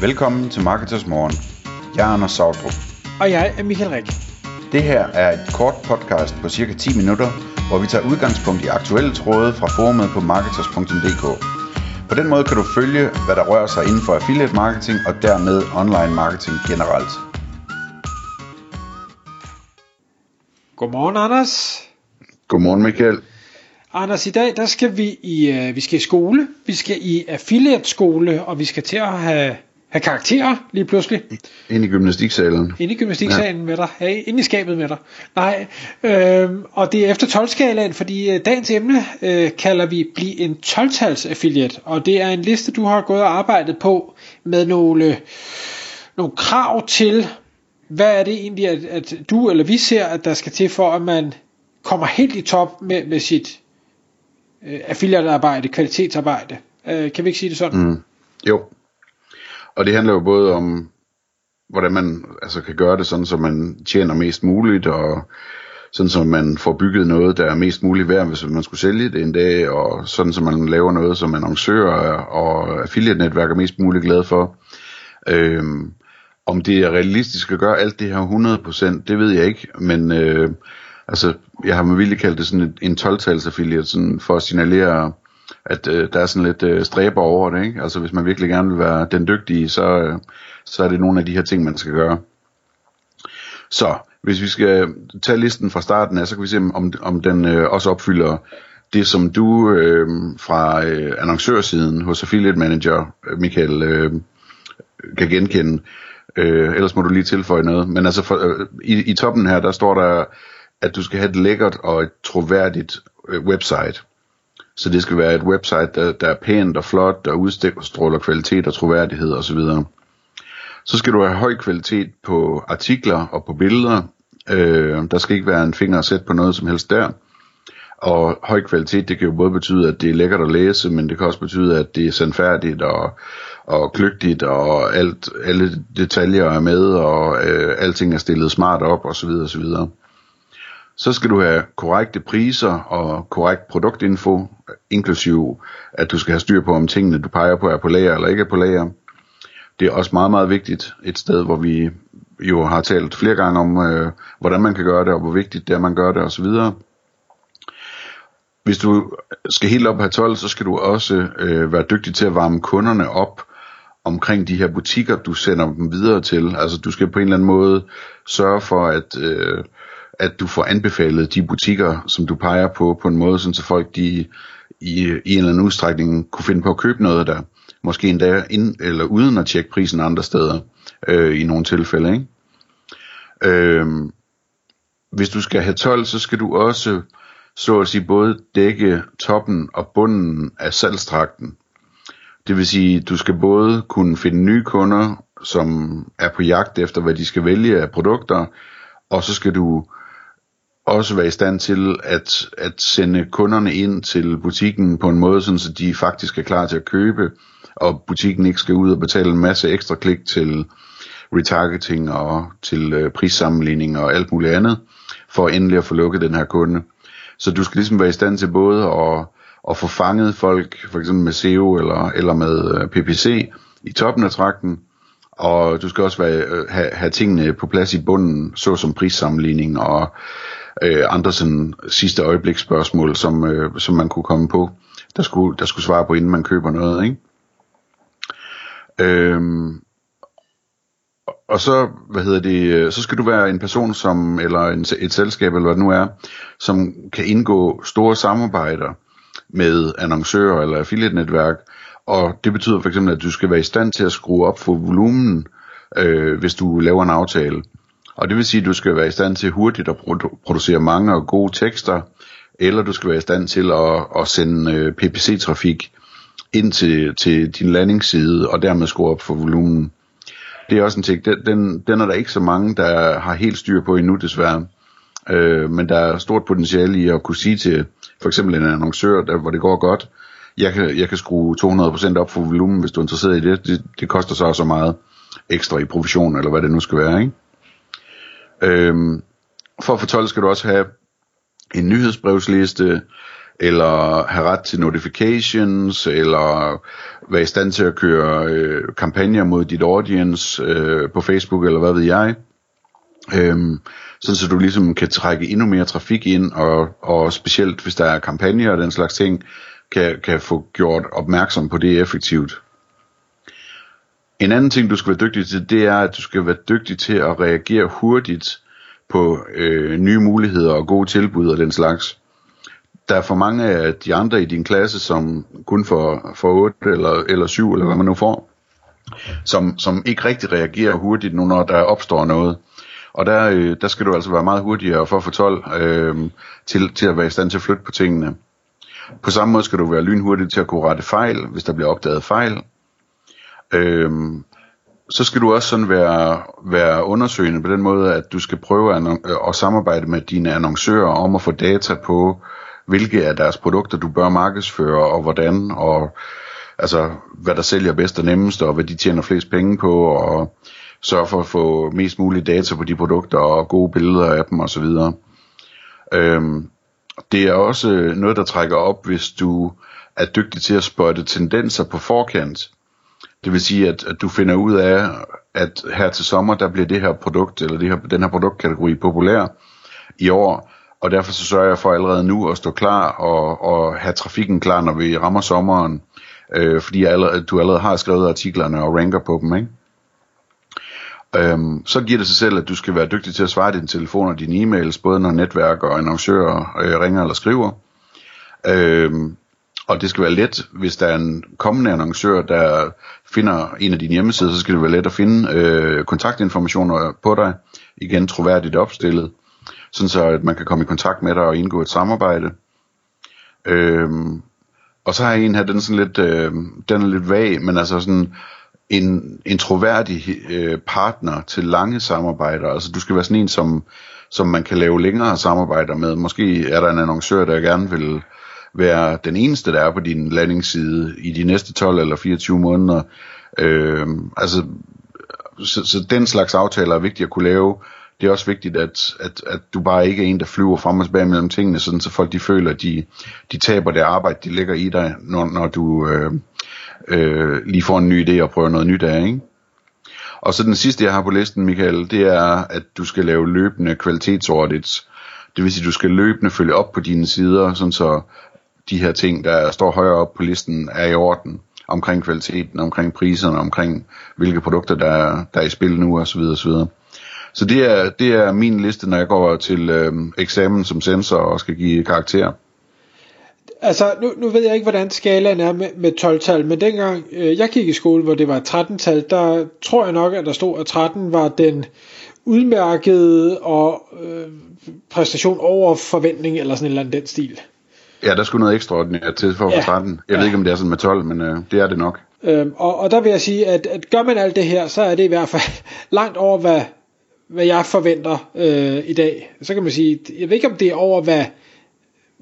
Velkommen til Marketers Morgen. Jeg er Anders Sautrup. Og jeg er Michael Rik. Det her er et kort podcast på cirka 10 minutter, hvor vi tager udgangspunkt i aktuelle tråde fra forumet på marketers.dk. På den måde kan du følge, hvad der rører sig inden for affiliate marketing og dermed online marketing generelt. Godmorgen, Anders. Godmorgen Michael. Anders, i dag der skal vi i, uh, vi skal i skole, vi skal i affiliate skole, og vi skal til at have, have karakterer lige pludselig. Ind i gymnastiksalen. Ind i gymnastiksalen ja. med dig. Ja, ind i skabet med dig. Nej, øh, og det er efter 12-skalaen, fordi uh, dagens emne uh, kalder vi Bliv en 12-tals affiliate, og det er en liste, du har gået og arbejdet på med nogle, nogle krav til, hvad er det egentlig, at, at du eller vi ser, at der skal til for, at man kommer helt i top med, med sit øh, affiliate-arbejde, kvalitetsarbejde. Øh, kan vi ikke sige det sådan? Mm. Jo. Og det handler jo både om, hvordan man altså, kan gøre det sådan, så man tjener mest muligt, og sådan så man får bygget noget, der er mest muligt værd, hvis man skulle sælge det en dag, og sådan så man laver noget, som annoncører og affiliate-netværk er mest muligt glade for. Øhm, om det er realistisk at gøre alt det her 100%, det ved jeg ikke, men øh, altså, jeg har med vilje kaldt det sådan et, en 12-tals affiliate, sådan for at signalere, at øh, der er sådan lidt øh, stræber over det, ikke? Altså hvis man virkelig gerne vil være den dygtige, så, øh, så er det nogle af de her ting, man skal gøre. Så, hvis vi skal tage listen fra starten af, så kan vi se, om, om den øh, også opfylder det, som du øh, fra øh, annoncørsiden hos Affiliate Manager, øh, Michael, øh, kan genkende. Øh, ellers må du lige tilføje noget. Men altså for, øh, i, i toppen her, der står der at du skal have et lækkert og et troværdigt øh, website. Så det skal være et website, der, der er pænt og flot, der udstråler kvalitet og troværdighed osv. Så skal du have høj kvalitet på artikler og på billeder. Øh, der skal ikke være en finger at sætte på noget som helst der. Og høj kvalitet, det kan jo både betyde, at det er lækkert at læse, men det kan også betyde, at det er sandfærdigt og, og kløgtigt, og alt, alle detaljer er med, og øh, alting er stillet smart op, osv. osv. Så skal du have korrekte priser og korrekt produktinfo, inklusiv at du skal have styr på, om tingene du peger på er på lager eller ikke er på lager. Det er også meget, meget vigtigt et sted, hvor vi jo har talt flere gange om, øh, hvordan man kan gøre det, og hvor vigtigt det er, man gør det osv. Hvis du skal helt op på 12, så skal du også øh, være dygtig til at varme kunderne op omkring de her butikker, du sender dem videre til. Altså du skal på en eller anden måde sørge for, at øh, at du får anbefalet de butikker, som du peger på, på en måde, så folk de i, i en eller anden udstrækning kunne finde på at købe noget der. Måske endda ind, eller uden at tjekke prisen andre steder, øh, i nogle tilfælde. Ikke? Øh, hvis du skal have 12, så skal du også, så at sige, både dække toppen og bunden af salgstrakten. Det vil sige, du skal både kunne finde nye kunder, som er på jagt efter, hvad de skal vælge af produkter, og så skal du også være i stand til at, at sende kunderne ind til butikken på en måde, sådan så de faktisk er klar til at købe, og butikken ikke skal ud og betale en masse ekstra klik til retargeting og til øh, prissammenligning og alt muligt andet, for endelig at få lukket den her kunde. Så du skal ligesom være i stand til både at, at få fanget folk, for eksempel med SEO eller, eller med øh, PPC i toppen af trakten, og du skal også være, øh, have, have tingene på plads i bunden, såsom prissammenligning og øh, andre sådan sidste øjebliksspørgsmål, som, øh, som man kunne komme på, der skulle, der skulle svare på, inden man køber noget, ikke? Øhm, og så, hvad hedder det, øh, så skal du være en person som, eller en, et selskab, eller hvad det nu er, som kan indgå store samarbejder med annoncører eller affiliate-netværk, og det betyder for eksempel, at du skal være i stand til at skrue op for volumen, øh, hvis du laver en aftale. Og det vil sige, at du skal være i stand til hurtigt at produ- producere mange og gode tekster, eller du skal være i stand til at, at sende øh, PPC-trafik ind til, til din landingsside, og dermed skrue op for volumen. Det er også en ting, den, den, den er der ikke så mange, der har helt styr på endnu desværre. Øh, men der er stort potentiale i at kunne sige til for eksempel en annoncør, der, hvor det går godt, jeg kan, jeg kan skrue 200% op for volumen, hvis du er interesseret i det. Det, det koster så også meget ekstra i provision, eller hvad det nu skal være, ikke? Øhm, for at fortolke 12 skal du også have en nyhedsbrevsliste, eller have ret til notifications, eller være i stand til at køre øh, kampagner mod dit audience øh, på Facebook, eller hvad ved jeg. Øhm, sådan så du ligesom kan trække endnu mere trafik ind, og, og specielt hvis der er kampagner og den slags ting, kan, kan få gjort opmærksom på det effektivt. En anden ting, du skal være dygtig til, det er, at du skal være dygtig til at reagere hurtigt på øh, nye muligheder og gode tilbud og den slags. Der er for mange af de andre i din klasse, som kun får, får 8 eller, eller 7, eller hvad man nu får, som, som ikke rigtig reagerer hurtigt nu, når der opstår noget. Og der, øh, der skal du altså være meget hurtigere for at få 12 øh, til, til at være i stand til at flytte på tingene. På samme måde skal du være lynhurtig til at kunne rette fejl, hvis der bliver opdaget fejl. Øhm, så skal du også sådan være, være undersøgende på den måde, at du skal prøve at, øh, at samarbejde med dine annoncører om at få data på, hvilke af deres produkter du bør markedsføre, og hvordan, og altså, hvad der sælger bedst og nemmest, og hvad de tjener flest penge på, og sørge for at få mest muligt data på de produkter, og gode billeder af dem, osv. Øhm, det er også noget, der trækker op, hvis du er dygtig til at spotte tendenser på forkant. Det vil sige, at, at du finder ud af, at her til sommer, der bliver det her produkt, eller det her, den her produktkategori populær i år, og derfor så sørger jeg for allerede nu at stå klar og, og have trafikken klar, når vi rammer sommeren, øh, fordi jeg allerede, du allerede har skrevet artiklerne og ranker på dem, ikke? Øhm, så giver det sig selv, at du skal være dygtig til at svare din telefon og dine e-mails, både når netværk og annoncører øh, ringer eller skriver. Øhm, og det skal være let, hvis der er en kommende annoncør, der finder en af dine hjemmesider, så skal det være let at finde øh, kontaktinformationer på dig, igen troværdigt opstillet, sådan så at man kan komme i kontakt med dig og indgå et samarbejde. Øh, og så har jeg en her, den er sådan lidt, øh, den er lidt vag, men altså sådan, en, en troværdig øh, partner til lange samarbejder. Altså du skal være sådan en, som, som man kan lave længere samarbejder med. Måske er der en annoncør, der gerne vil være den eneste, der er på din landingsside i de næste 12 eller 24 måneder. Øh, altså, så, så den slags aftaler er vigtigt at kunne lave. Det er også vigtigt, at, at, at du bare ikke er en, der flyver frem og tilbage mellem tingene, sådan så folk de føler, at de, de taber det arbejde, de lægger i dig, når, når du øh, øh, lige får en ny idé og prøver noget nyt af, ikke? Og så den sidste, jeg har på listen, Michael, det er, at du skal lave løbende kvalitetsaudits. Det vil sige, at du skal løbende følge op på dine sider, sådan så de her ting, der står højere op på listen, er i orden omkring kvaliteten, omkring priserne, omkring hvilke produkter, der er, der er i spil nu, osv. osv. Så det er, det er min liste, når jeg går til øh, eksamen som sensor og skal give karakter. Altså, nu, nu ved jeg ikke, hvordan skalaen er med, med 12-tal, men dengang øh, jeg gik i skole, hvor det var 13-tal, der tror jeg nok, at der stod, at 13 var den udmærkede og øh, præstation over forventning, eller sådan en eller anden den stil. Ja, der skulle noget ekstraordinært til for ja. 13. Jeg ja. ved ikke, om det er sådan med 12, men øh, det er det nok. Øhm, og, og der vil jeg sige, at, at gør man alt det her, så er det i hvert fald langt over, hvad, hvad jeg forventer øh, i dag. Så kan man sige, jeg ved ikke, om det er over, hvad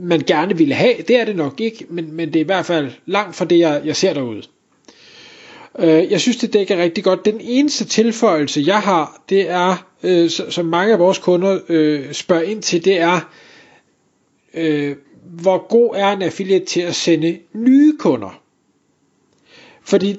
man gerne ville have. Det er det nok ikke, men, men det er i hvert fald langt fra det, jeg, jeg ser derude. Øh, jeg synes, det dækker rigtig godt. Den eneste tilføjelse, jeg har, det er, øh, som mange af vores kunder øh, spørger ind til, det er, øh, hvor god er en affiliate til at sende nye kunder? Fordi,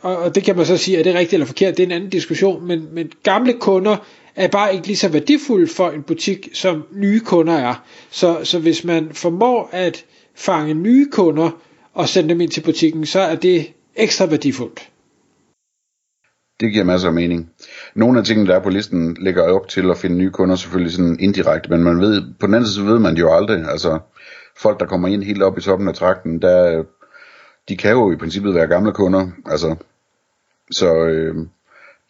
og det kan man så sige, er det rigtigt eller forkert, det er en anden diskussion, men, men gamle kunder er bare ikke lige så værdifulde for en butik, som nye kunder er. Så, så hvis man formår at fange nye kunder og sende dem ind til butikken, så er det ekstra værdifuldt. Det giver masser af mening. Nogle af tingene, der er på listen, ligger op til at finde nye kunder, selvfølgelig sådan indirekte, men man ved, på den anden side ved man jo aldrig, altså folk, der kommer ind helt op i toppen af trakten, der, de kan jo i princippet være gamle kunder, altså, så øh,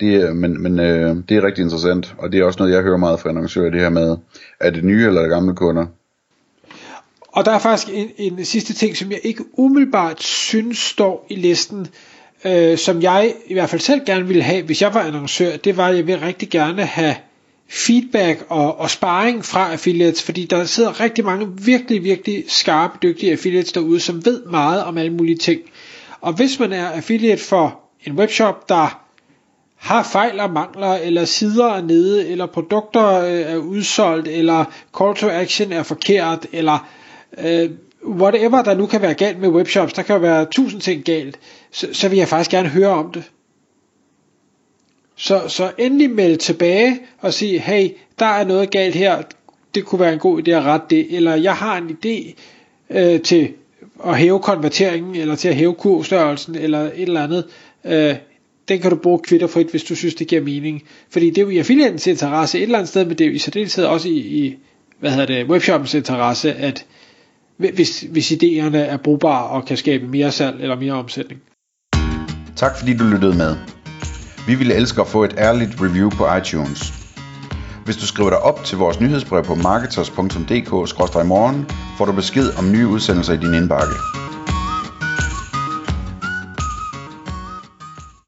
det er, men, men øh, det er rigtig interessant, og det er også noget, jeg hører meget fra annoncører, det her med, er det nye eller gamle kunder? Og der er faktisk en, en sidste ting, som jeg ikke umiddelbart synes står i listen, øh, som jeg i hvert fald selv gerne ville have, hvis jeg var annoncør, det var, at jeg vil rigtig gerne have feedback og, og sparring fra affiliates, fordi der sidder rigtig mange virkelig, virkelig skarpe, dygtige affiliates derude, som ved meget om alle mulige ting. Og hvis man er affiliate for en webshop, der har fejl og mangler, eller sider er nede, eller produkter øh, er udsolgt, eller call to action er forkert, eller øh, whatever der nu kan være galt med webshops, der kan jo være tusind ting galt, så, så vil jeg faktisk gerne høre om det. Så, så endelig meld tilbage og sige, hey, der er noget galt her, det kunne være en god idé at rette det, eller jeg har en idé øh, til at hæve konverteringen, eller til at hæve kurvstørrelsen, eller et eller andet. Øh, den kan du bruge kvitterfrit, hvis du synes, det giver mening. Fordi det er jo i affiliatens interesse et eller andet sted, men det er jo i særdeleshed også i, i hvad hedder det, webshoppens interesse, at hvis, hvis idéerne er brugbare og kan skabe mere salg eller mere omsætning. Tak fordi du lyttede med. Vi ville elske at få et ærligt review på iTunes. Hvis du skriver dig op til vores nyhedsbrev på marketers.dk-morgen, får du besked om nye udsendelser i din indbakke.